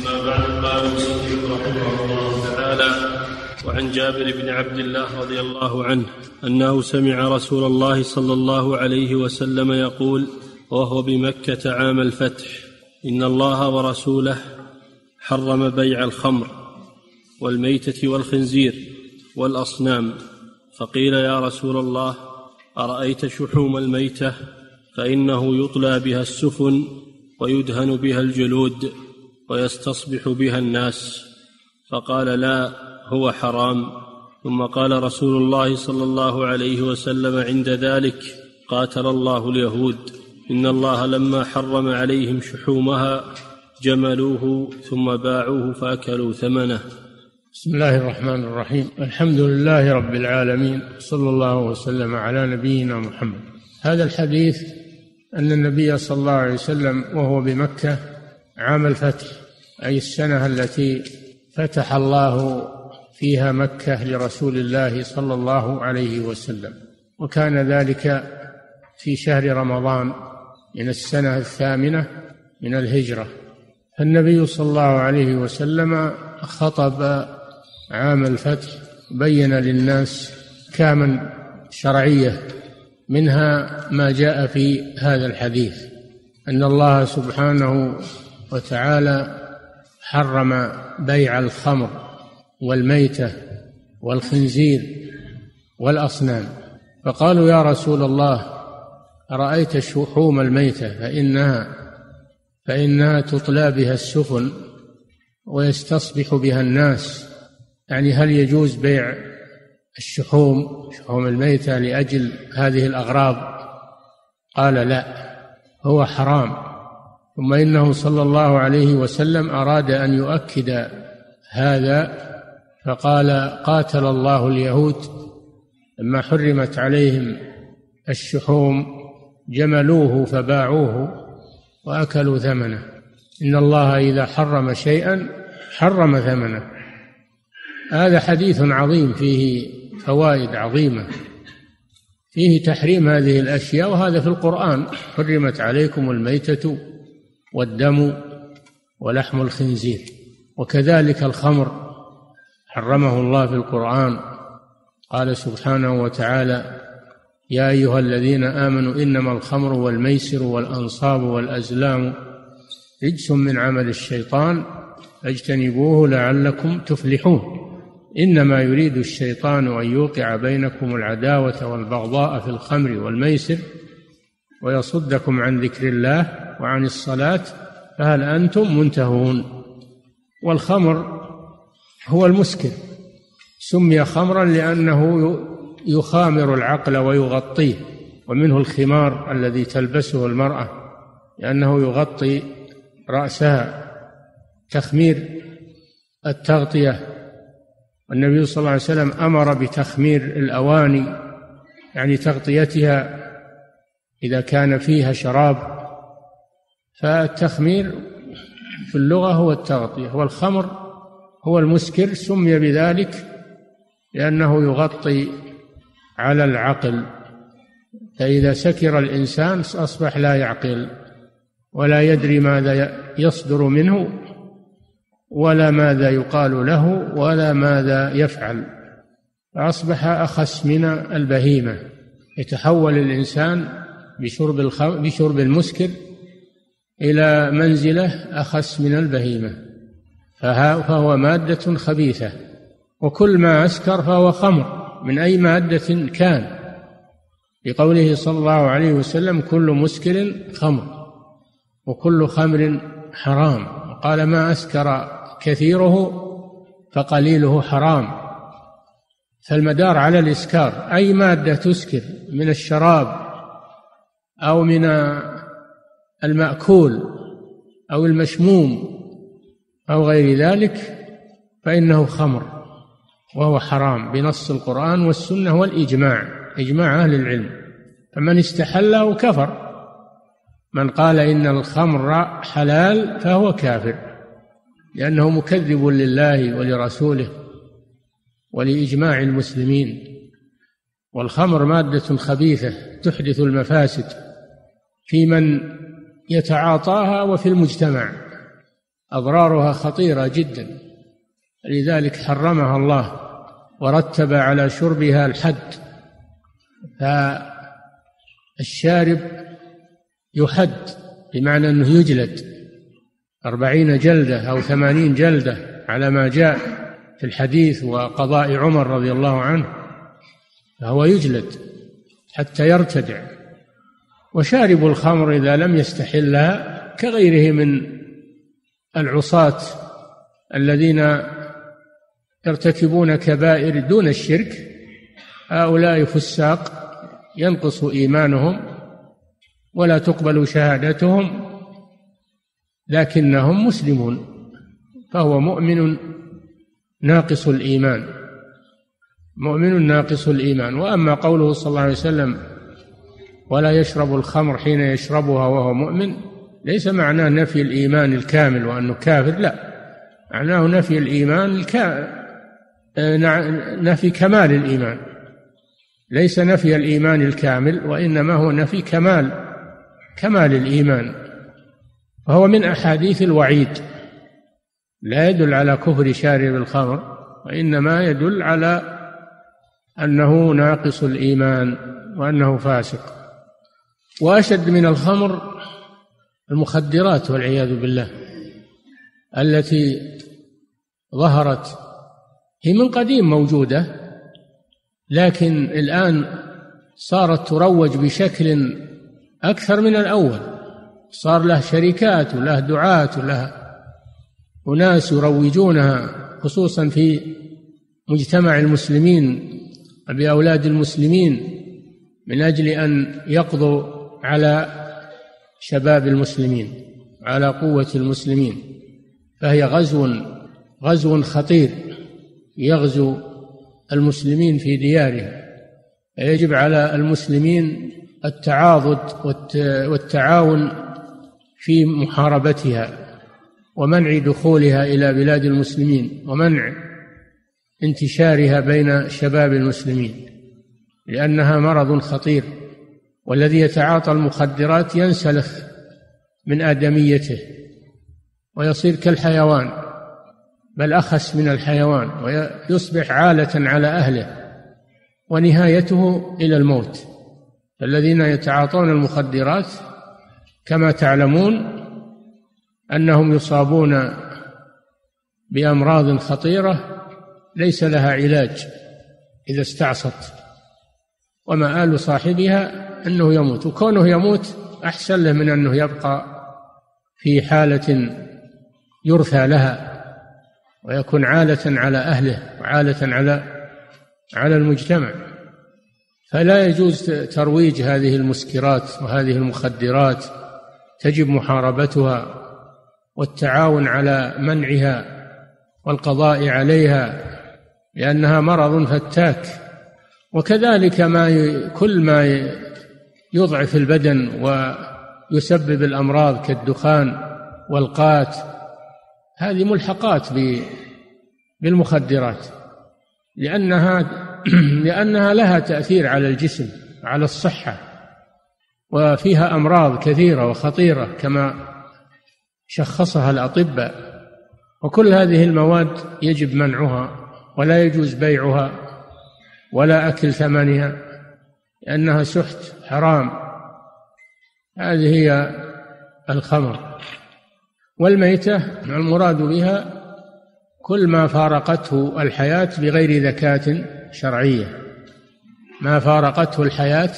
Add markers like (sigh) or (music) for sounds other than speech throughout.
أما بعد قال المصنف رحمه الله تعالى وعن جابر بن عبد الله رضي الله عنه أنه سمع رسول الله صلى الله عليه وسلم يقول وهو بمكة عام الفتح إن الله ورسوله حرم بيع الخمر والميتة والخنزير والأصنام فقيل يا رسول الله أرأيت شحوم الميتة؟ فإنه يطلى بها السفن ويدهن بها الجلود. ويستصبح بها الناس. فقال لا هو حرام. ثم قال رسول الله صلى الله عليه وسلم عند ذلك قاتل الله اليهود. إن الله لما حرم عليهم شحومها جملوه ثم باعوه فأكلوا ثمنه. بسم الله الرحمن الرحيم. الحمد لله رب العالمين صلى الله وسلم على نبينا محمد. هذا الحديث أن النبي صلى الله عليه وسلم وهو بمكة عام الفتح أي السنة التي فتح الله فيها مكة لرسول الله صلى الله عليه وسلم. وكان ذلك في شهر رمضان من السنة الثامنة من الهجرة. فالنبي صلى الله عليه وسلم خطب عام الفتح بين للناس كاما شرعية منها ما جاء في هذا الحديث أن الله سبحانه وتعالى حرم بيع الخمر والميتة والخنزير والأصنام. فقالوا يا رسول الله أرأيت شحوم الميتة؟ فإنها فإنها تطلى بها السفن ويستصبح بها الناس. يعني هل يجوز بيع الشحوم شحوم الميتة لأجل هذه الأغراض؟ قال لا هو حرام. ثم إنه صلى الله عليه وسلم أراد أن يؤكد هذا فقال قاتل الله اليهود لما حرمت عليهم الشحوم جملوه فباعوه وأكلوا ثمنه. إن الله إذا حرم شيئا حرم ثمنه. هذا حديث عظيم فيه فوائد عظيمة. فيه تحريم هذه الأشياء وهذا في القرآن. حرمت عليكم الميتة والدم ولحم الخنزير وكذلك الخمر حرمه الله في القرآن. قال سبحانه وتعالى يا أيها الذين آمنوا إنما الخمر والميسر والأنصاب والأزلام رجس من عمل الشيطان فاجتنبوه لعلكم تفلحون. إنما يريد الشيطان أن يوقع بينكم العداوة والبغضاء في الخمر والميسر ويصدكم عن ذكر الله وعن الصلاة فهل أنتم منتهون؟ والخمر هو المسكر. سمي خمرا لأنه يخامر العقل ويغطيه ومنه الخمار الذي تلبسه المرأة لأنه يغطي رأسها. تخمير التغطية. والنبي صلى الله عليه وسلم أمر بتخمير الأواني يعني تغطيتها إذا كان فيها شراب فالتخمير في اللغة هو التغطية والخمر هو المسكر سمي بذلك لأنه يغطي على العقل. فإذا سكر الإنسان أصبح لا يعقل ولا يدري ماذا يصدر منه ولا ماذا يقال له ولا ماذا يفعل. فأصبح أخس من البهيمة يتحول الإنسان بشرب الخم... بشرب المسكر إلى منزلة أخس من البهيمة فهو مادة خبيثة وكل ما أسكر فهو خمر من أي مادة كان. لقوله صلى الله عليه وسلم كل مسكر خمر وكل خمر حرام. قال ما أسكر كثيره فقليله حرام. فالمدار على الإسكار أي مادة تسكر من الشراب أو من المأكول أو المشموم أو غير ذلك فإنه خمر وهو حرام بنص القرآن والسنة والإجماع إجماع أهل العلم. فمن استحله كفر من قال إن الخمر حلال فهو كافر لأنه مكذب لله ولرسوله ولإجماع المسلمين. والخمر مادة خبيثة تحدث المفاسد في من يتعاطاها وفي المجتمع. أضرارها خطيرة جدا. لذلك حرمها الله ورتب على شربها الحد. فالشارب يحد بمعنى أنه يجلد. أربعين جلدة أو ثمانين جلدة على ما جاء في الحديث وقضاء عمر رضي الله عنه فهو يجلد حتى يرتدع. وشارب الخمر إذا لم يستحلها كغيره من العصاة الذين يرتكبون كبائر دون الشرك هؤلاء فساق ينقص إيمانهم ولا تقبل شهادتهم لكنهم مسلمون فهو مؤمن ناقص الإيمان مؤمن ناقص الإيمان. وأما قوله صلى الله عليه وسلم ولا يشرب الخمر حين يشربها وهو مؤمن. ليس معناه نفي الإيمان الكامل وأنه كافر لا. معناه نفي الإيمان الكامل آه، نفي كمال الإيمان. ليس نفي الإيمان الكامل وإنما هو نفي كمال كمال الإيمان. وهو من أحاديث الوعيد. لا يدل على كفر شارب الخمر وإنما يدل على أنه ناقص الإيمان وأنه فاسق. وأشد من الخمر المخدرات والعياذ بالله التي ظهرت. هي من قديم موجودة لكن الآن صارت تروج بشكل أكثر من الأول. صار له شركات وله دعاة وله أناس يروجونها خصوصا في مجتمع المسلمين بأولاد المسلمين من أجل أن يقضوا على شباب المسلمين على قوة المسلمين. فهي غزو غزو خطير يغزو المسلمين في ديارهم. فيجب على المسلمين التعاضد والتعاون في محاربتها ومنع دخولها إلى بلاد المسلمين ومنع انتشارها بين شباب المسلمين لأنها مرض خطير. والذي يتعاطى المخدرات ينسلخ من آدميته ويصير كالحيوان بل أخس من الحيوان ويصبح عالة على أهله ونهايته إلى الموت. الذين يتعاطون المخدرات كما تعلمون أنهم يصابون بأمراض خطيرة ليس لها علاج إذا استعصت. ومآل صاحبها أنه يموت. وكونه يموت أحسن له من أنه يبقى في حالة يرثى لها ويكون عالة على أهله وعالة على على المجتمع. فلا يجوز ترويج هذه المسكرات وهذه المخدرات تجب محاربتها والتعاون على منعها والقضاء عليها لأنها مرض فتاك. وكذلك ما كل ما يضعف البدن ويسبب الأمراض كالدخان والقات هذه ملحقات بالمخدرات لأنها (clears throat) لأنها لها تأثير على الجسم على الصحة وفيها أمراض كثيرة وخطيرة كما شخصها الأطباء وكل هذه المواد يجب منعها ولا يجوز بيعها. ولا أكل ثمنها لأنها سحت حرام. هذه هي الخمر. والميتة المراد بها كل ما فارقته الحياة بغير ذكاة شرعية. ما فارقته الحياة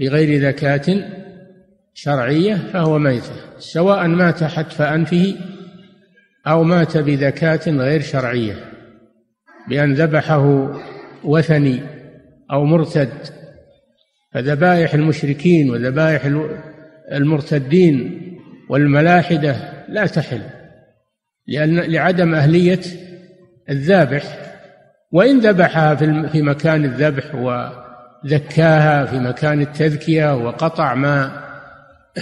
بغير ذكاة شرعية فهو ميتة. سواء مات حتف أنفه أو مات بذكاة غير شرعية بأن ذبحه وثني أو مرتد فذبائح المشركين وذبائح المرتدين والملاحدة لا تحل لأن لعدم أهلية الذابح. وإن ذبحها في مكان الذبح وذكاها في مكان التذكية وقطع ما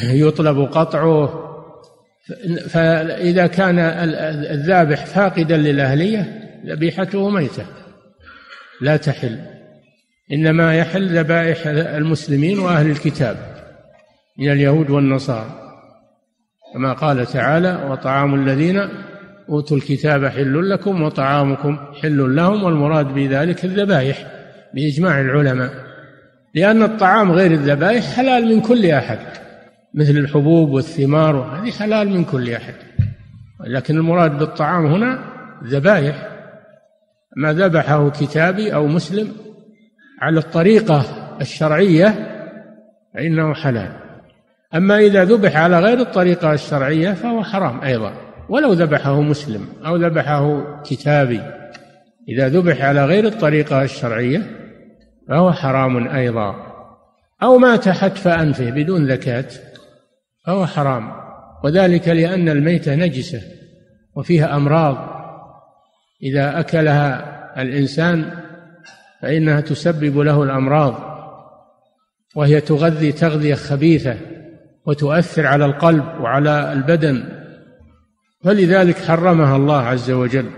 يطلب قطعه فإذا كان الذابح فاقدا للأهلية ذبيحته ميتة. لا تحل. إنما يحل ذبائح المسلمين وأهل الكتاب من اليهود والنصارى. كما قال تعالى وطعام الذين أوتوا الكتاب حل لكم وطعامكم حل لهم والمراد بذلك الذبائح بإجماع العلماء. لأن الطعام غير الذبائح حلال من كل أحد مثل الحبوب والثمار هذه حلال من كل أحد. لكن المراد بالطعام هنا ذبائح. ما ذبحه كتابي أو مسلم على الطريقة الشرعية فإنه حلال. أما إذا ذبح على غير الطريقة الشرعية فهو حرام أيضا. ولو ذبحه مسلم أو ذبحه كتابي إذا ذبح على غير الطريقة الشرعية فهو حرام أيضا. أو مات حتف أنفه بدون زكاة فهو حرام. وذلك لأن الميتة نجسة وفيها أمراض إذا أكلها الإنسان فإنها تسبب له الأمراض وهي تغذي تغذية خبيثة وتؤثر على القلب وعلى البدن. فلذلك حرمها الله عز وجل.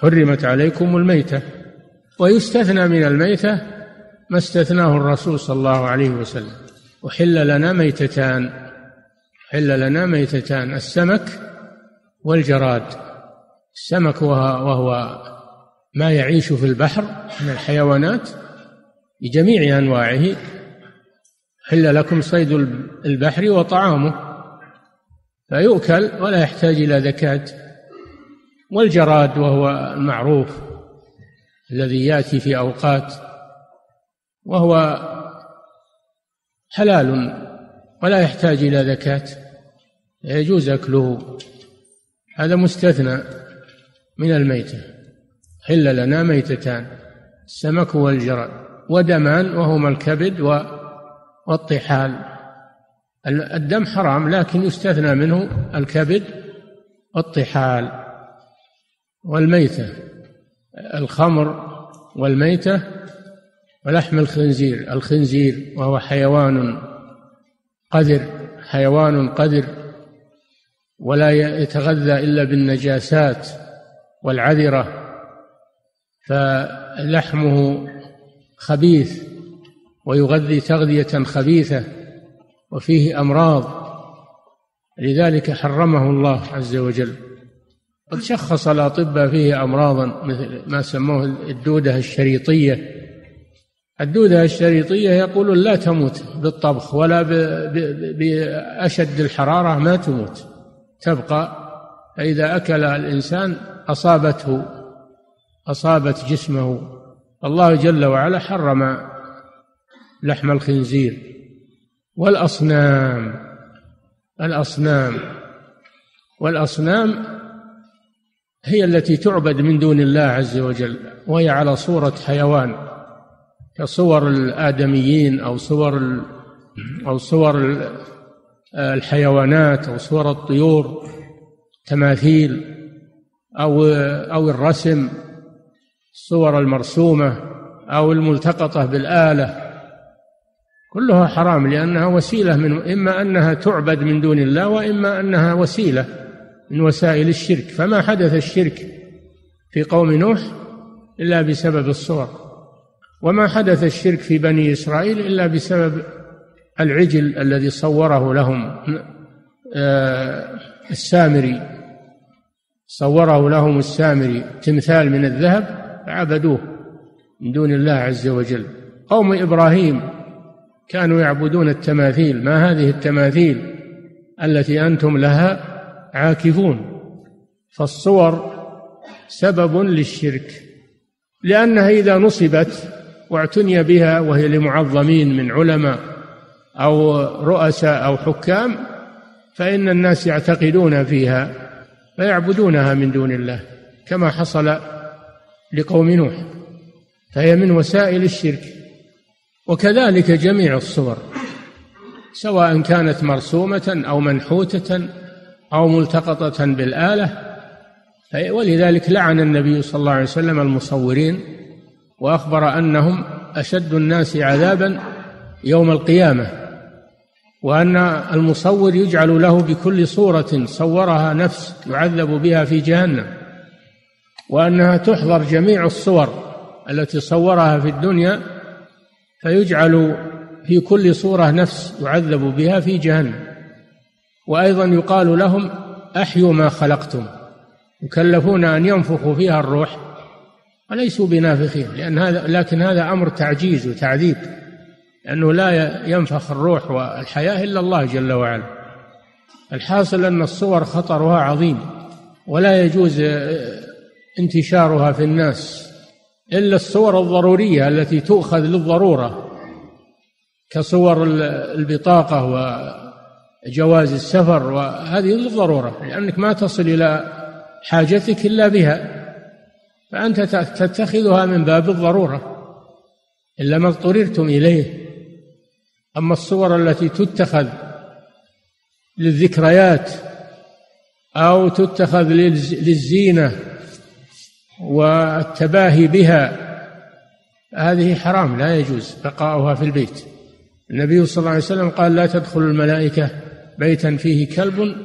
حرمت عليكم الميتة. ويستثنى من الميتة ما استثناه الرسول صلى الله عليه وسلم. أحل لنا ميتتان. حل لنا ميتتان السمك والجراد. السمك وهو ما يعيش في البحر من الحيوانات بجميع أنواعه حل لكم صيد البحر وطعامه. فيؤكل ولا يحتاج إلى زكاة. والجراد وهو المعروف الذي يأتي في أوقات وهو حلال ولا يحتاج إلى زكاة يجوز أكله. هذا مستثنى. من الميتة. حل لنا ميتتان السمك والجراد ودمان وهما الكبد والطحال. الدم حرام لكن يستثنى منه الكبد والطحال. والميتة الخمر والميتة ولحم الخنزير. الخنزير وهو حيوان قذر حيوان قذر ولا يتغذى إلا بالنجاسات. والعذرة فلحمه خبيث ويغذي تغذية خبيثة وفيه أمراض. لذلك حرمه الله عز وجل. قد شخص الأطباء فيه أمراضا مثل ما سموه الدودة الشريطية. الدودة الشريطية يقولون لا تموت بالطبخ ولا بأشد الحرارة ما تموت. تبقى فإذا أكل الإنسان أصابته أصابت جسمه. الله جل وعلا حرم لحم الخنزير والأصنام الأصنام والأصنام هي التي تعبد من دون الله عز وجل وهي على صورة حيوان كصور الآدميين أو صور أو صور الحيوانات أو صور الطيور تماثيل. أو أو الرسم الصور المرسومة أو الملتقطة بالآلة. كلها حرام لأنها وسيلة من إما أنها تعبد من دون الله وإما أنها وسيلة من وسائل الشرك. فما حدث الشرك في قوم نوح إلا بسبب الصور. وما حدث الشرك في بني إسرائيل إلا بسبب العجل الذي صوره لهم آه، السامري. صوره لهم السامري تمثال من الذهب فعبدوه من دون الله عز وجل. قوم إبراهيم كانوا يعبدون التماثيل ما هذه التماثيل التي أنتم لها عاكفون؟ فالصور سبب للشرك لأنها إذا نصبت واعتني بها وهي لمعظمين من علماء أو رؤساء أو حكام فإن الناس يعتقدون فيها. فيعبدونها من دون الله كما حصل لقوم نوح فهي من وسائل الشرك. وكذلك جميع الصور سواء كانت مرسومة أو منحوتة أو ملتقطة بالآلة ولذلك لعن النبي صلى الله عليه وسلم المصورين وأخبر أنهم أشد الناس عذابا يوم القيامة. وأن المصور يجعل له بكل صورة صورها نفس يعذب بها في جهنم وأنها تحضر جميع الصور التي صورها في الدنيا فيجعل في كل صورة نفس يعذب بها في جهنم. وأيضا يقال لهم أحيوا ما خلقتم يكلفون أن ينفخوا فيها الروح وليسوا بنافخين لأن هذا لكن هذا أمر تعجيز وتعذيب. لأنه لا ينفخ الروح والحياة إلا الله جل وعلا. الحاصل أن الصور خطرها عظيم ولا يجوز انتشارها في الناس إلا الصور الضرورية التي تؤخذ للضرورة كصور البطاقة وجواز السفر وهذه للضرورة لأنك ما تصل إلى حاجتك إلا بها. فأنت تتخذها من باب الضرورة إلا ما اضطررتم إليه. أما الصور التي تتخذ للذكريات أو تتخذ للزينة والتباهي بها هذه حرام لا يجوز بقاؤها في البيت. النبي صلى الله عليه وسلم قال لا تدخل الملائكة بيتا فيه كلب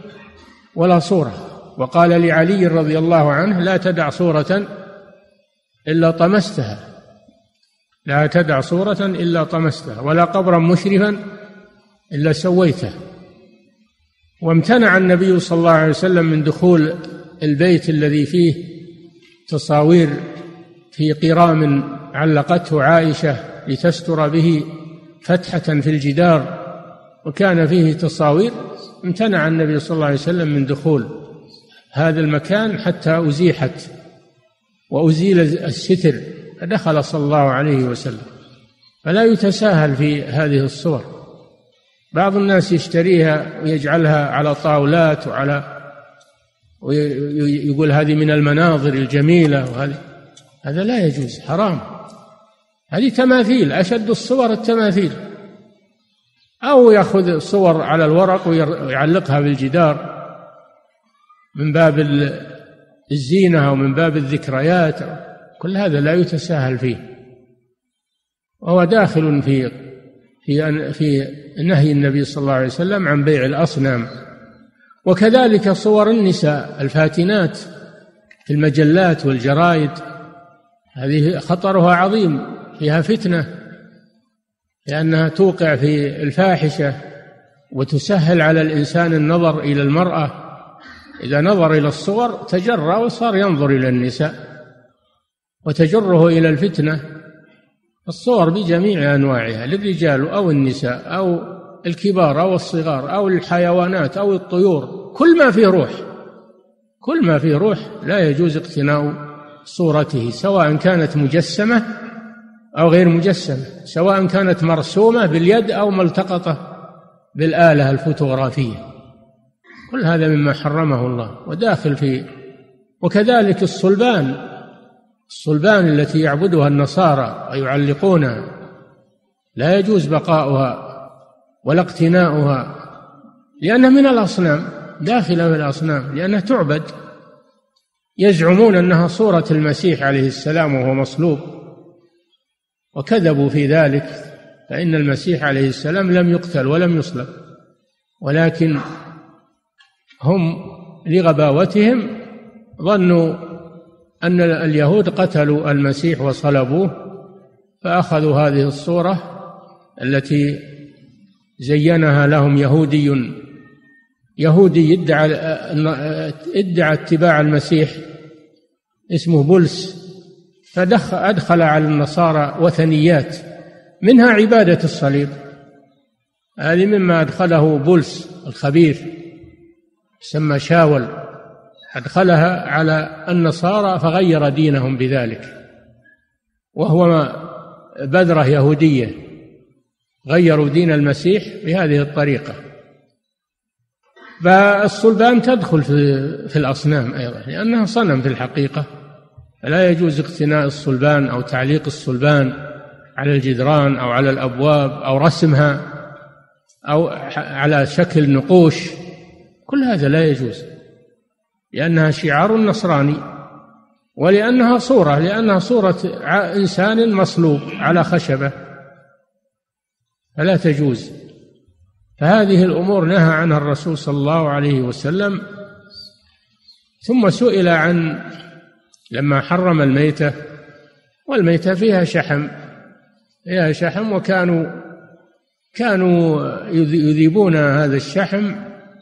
ولا صورة. وقال لعلي رضي الله عنه لا تدع صورة إلا طمستها. لا تدع صورة إلا طمستها ولا قبرا مشرفا إلا سويته. وامتنع النبي صلى الله عليه وسلم من دخول البيت الذي فيه تصاوير في قرام علقته عائشة لتستر به فتحة في الجدار وكان فيه تصاوير. امتنع النبي صلى الله عليه وسلم من دخول هذا المكان حتى أزيحت وأزيل الستر. فدخل صلى الله عليه وسلم. فلا يتساهل في هذه الصور. بعض الناس يشتريها ويجعلها على طاولات وعلى ويقول هذه من المناظر الجميلة وهذه. هذا لا يجوز حرام. هذه تماثيل أشد الصور التماثيل. أو يأخذ صور على الورق ويعلقها بالجدار من باب الزينة أو من باب الذكريات. كل هذا لا يتساهل فيه. وهو داخل في في في نهي النبي صلى الله عليه وسلم عن بيع الأصنام. وكذلك صور النساء الفاتنات في المجلات والجرائد. هذه خطرها عظيم فيها فتنة لأنها توقع في الفاحشة وتسهل على الإنسان النظر إلى المرأة. إذا نظر إلى الصور تجرأ وصار ينظر إلى النساء. وتجره إلى الفتنة الصور بجميع أنواعها للرجال أو النساء أو الكبار أو الصغار أو الحيوانات أو الطيور كل ما فيه روح كل ما فيه روح لا يجوز اقتناء صورته سواء كانت مجسمة أو غير مجسمة سواء كانت مرسومة باليد أو ملتقطة بالآلة الفوتوغرافية. كل هذا مما حرمه الله وداخل في وكذلك الصلبان الصلبان التي يعبدها النصارى ويعلقونها لا يجوز بقاؤها ولا اقتناؤها لأنها من الأصنام داخلة في الأصنام لأنها تعبد. يزعمون أنها صورة المسيح عليه السلام وهو مصلوب وكذبوا في ذلك فإن المسيح عليه السلام لم يقتل ولم يصلب ولكن هم لغباوتهم ظنوا أن اليهود قتلوا المسيح وصلبوه فأخذوا هذه الصورة التي زينها لهم يهودي يهودي ادعى ادعى اتباع المسيح اسمه بولس فدخل أدخل على النصارى وثنيات منها عبادة الصليب. هذه مما أدخله بولس الخبير سمى شاول. أدخلها على النصارى فغير دينهم بذلك. وهو بذرة يهودية غيروا دين المسيح بهذه الطريقة. فالصلبان تدخل في, في الأصنام أيضا لأنها صنم في الحقيقة. فلا يجوز اقتناء الصلبان أو تعليق الصلبان على الجدران أو على الأبواب أو رسمها أو على شكل نقوش. كل هذا لا يجوز. لأنها شعار نصراني ولأنها صورة لأنها صورة إنسان مصلوب على خشبة. فلا تجوز. فهذه الأمور نهى عنها الرسول صلى الله عليه وسلم. ثم سئل عن لما حرم الميتة والميتة فيها شحم. فيها شحم وكانوا كانوا يذيبون هذا الشحم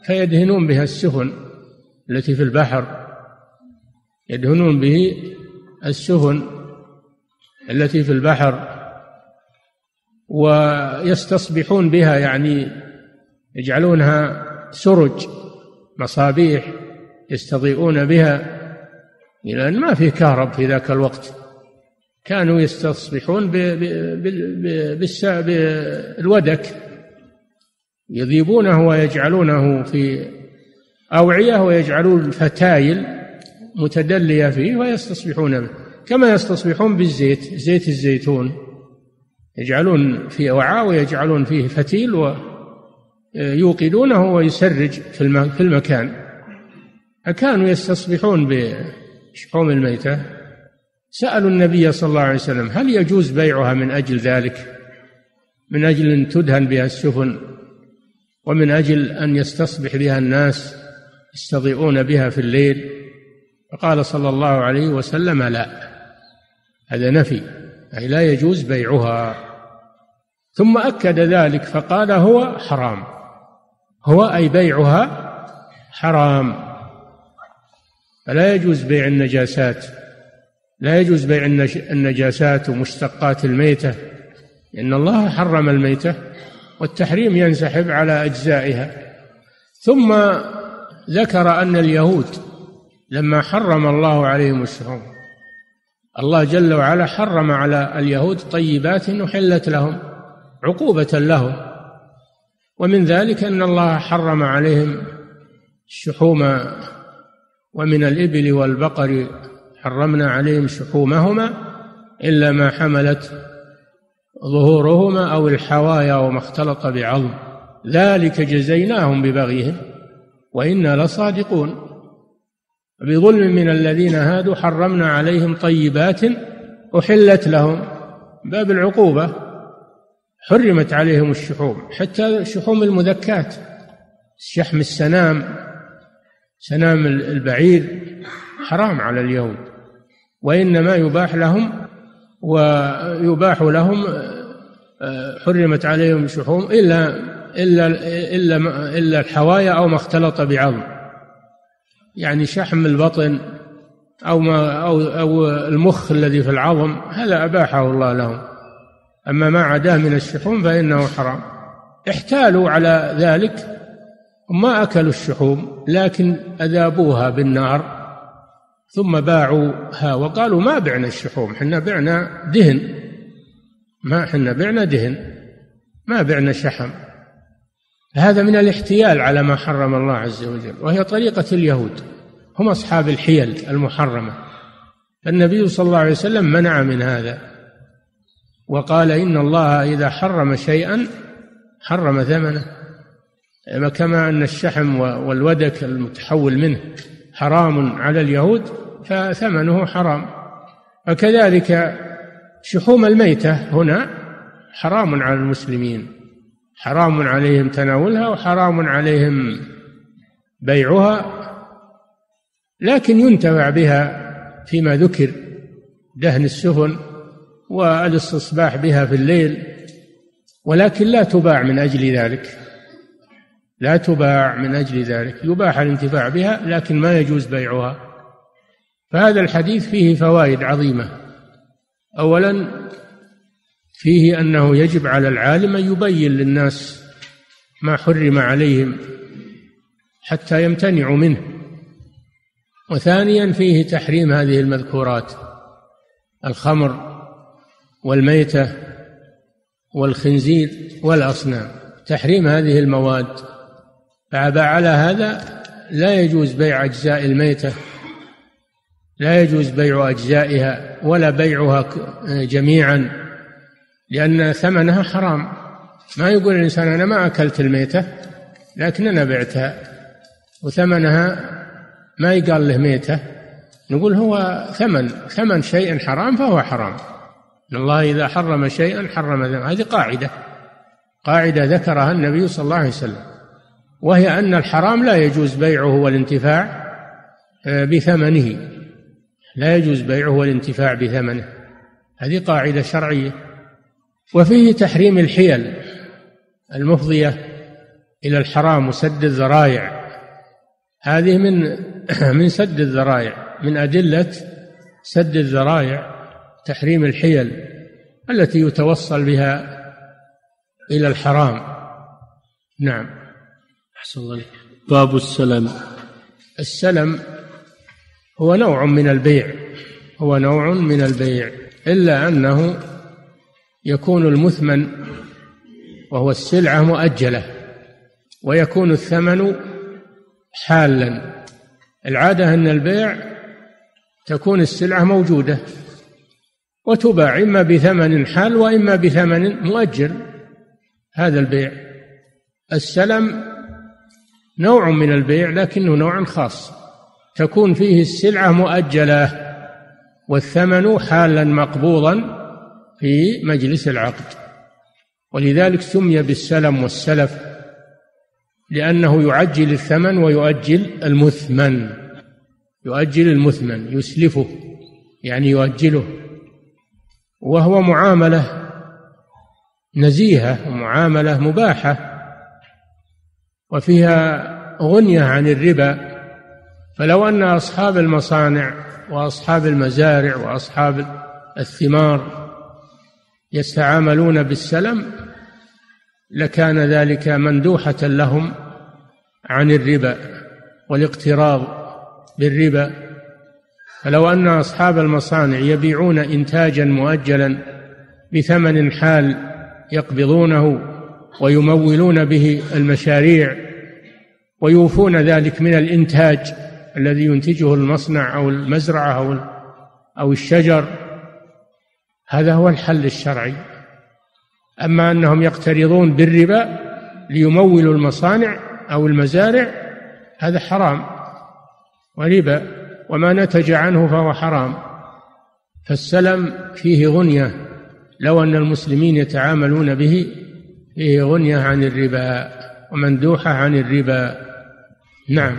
فيدهنون بها السفن. التي في البحر يدهنون به السفن التي في البحر ويستصبحون بها يعني يجعلونها سرج مصابيح يستضيئون بها لأن ما في كهرب في ذاك الوقت. كانوا يستصبحون بالودك يذيبونه ويجعلونه في أوعية ويجعلون الفتايل متدلية فيه ويستصبحون به كما يستصبحون بالزيت زيت الزيتون. يجعلون في وعاء ويجعلون فيه فتيل ويوقدونه ويسرج في المكان. فكانوا يستصبحون بشحوم الميتة. سألوا النبي صلى الله عليه وسلم هل يجوز بيعها من أجل ذلك؟ من أجل أن تدهن بها السفن ومن أجل أن يستصبح بها الناس؟ يستضيئون بها في الليل؟ فقال صلى الله عليه وسلم لا. هذا نفي أي لا يجوز بيعها. ثم أكد ذلك فقال هو حرام. هو أي بيعها حرام. فلا يجوز بيع النجاسات. لا يجوز بيع النجاسات ومشتقات الميتة. إن الله حرم الميتة والتحريم ينسحب على أجزائها. ثم ذكر أن اليهود لما حرم الله عليهم الشحوم الله جل وعلا حرم على اليهود طيبات أحلت لهم عقوبة لهم. ومن ذلك أن الله حرم عليهم الشحوم ومن الإبل والبقر حرمنا عليهم شحومهما إلا ما حملت ظهورهما أو الحوايا وما اختلط بعظم. ذلك جزيناهم ببغيهم. وإنا لصادقون. بظلم من الذين هادوا حرمنا عليهم طيبات أحلت لهم باب العقوبة حرمت عليهم الشحوم حتى شحوم المذكات شحم السنام سنام البعير حرام على اليهود وإنما يباح لهم ويباح لهم آه، حرمت عليهم الشحوم إلا إلا إلا إلا الحوايا أو ما اختلط بعظم. يعني شحم البطن أو ما أو أو المخ الذي في العظم هذا أباحه الله لهم. أما ما عداه من الشحوم فإنه حرام. احتالوا على ذلك ما أكلوا الشحوم لكن أذابوها بالنار ثم باعوها. وقالوا ما بعنا الشحوم حنا بعنا دهن. ما حنا بعنا دهن ما بعنا شحم. هذا من الاحتيال على ما حرم الله عز وجل وهي طريقة اليهود. هم أصحاب الحيل المحرمة. النبي صلى الله عليه وسلم منع من هذا. وقال إن الله إذا حرم شيئا حرم ثمنه. كما أن الشحم والودك المتحول منه حرام على اليهود فثمنه حرام. وكذلك شحوم الميتة هنا حرام على المسلمين. حرام عليهم تناولها وحرام عليهم بيعها لكن ينتفع بها فيما ذكر دهن السفن والاستصباح بها في الليل ولكن لا تباع من أجل ذلك. لا تباع من أجل ذلك. يباح الانتفاع بها لكن ما يجوز بيعها. فهذا الحديث فيه فوائد عظيمة. أولا فيه أنه يجب على العالم أن يبين للناس ما حرم عليهم حتى يمتنعوا منه. وثانيا فيه تحريم هذه المذكورات الخمر والميتة والخنزير والأصنام. تحريم هذه المواد. فعلى هذا لا يجوز بيع أجزاء الميتة لا يجوز بيع أجزائها ولا بيعها جميعا. لأن ثمنها حرام. ما يقول الإنسان أنا ما أكلت الميتة لكن أنا بعتها وثمنها ما يقال له ميتة. نقول هو ثمن ثمن شيء حرام فهو حرام. الله إذا حرم شيئا حرم ثمن هذه قاعدة. قاعدة ذكرها النبي صلى الله عليه وسلم. وهي أن الحرام لا يجوز بيعه والانتفاع آه، بثمنه. لا يجوز بيعه والانتفاع بثمنه. هذه قاعدة شرعية. وفيه تحريم الحيل المفضية إلى الحرام وسد الذرائع. هذه من (clears throat) من سد الذرائع من أدلة سد الذرائع تحريم الحيل التي يتوصل بها إلى الحرام. نعم. أحسن الله باب السلم. السلم هو نوع من البيع هو نوع من البيع إلا أنه يكون المثمن وهو السلعة مؤجلة ويكون الثمن حالا. العادة أن البيع تكون السلعة موجودة وتباع إما بثمن حال وإما بثمن مؤجل. هذا البيع. السلم نوع من البيع لكنه نوع خاص. تكون فيه السلعة مؤجلة والثمن حالا مقبوضا في مجلس العقد. ولذلك سمي بالسلم والسلف لأنه يعجل الثمن ويؤجل المثمن. يؤجل المثمن يسلفه يعني يؤجله. وهو معاملة نزيهة ومعاملة مباحة. وفيها غنية عن الربا. فلو أن أصحاب المصانع وأصحاب المزارع وأصحاب الثمار يتعاملون بالسلم لكان ذلك مندوحة لهم عن الربا والاقتراض بالربا. فلو أن أصحاب المصانع يبيعون إنتاجا مؤجلا بثمن حال يقبضونه ويمولون به المشاريع ويوفون ذلك من الإنتاج الذي ينتجه المصنع أو المزرعة أو الشجر هذا هو الحل الشرعي. أما أنهم يقترضون بالربا ليمولوا المصانع أو المزارع هذا حرام وربا وما نتج عنه فهو حرام. فالسلم فيه غنية لو أن المسلمين يتعاملون به فيه غنية عن الربا ومندوحة عن الربا. نعم.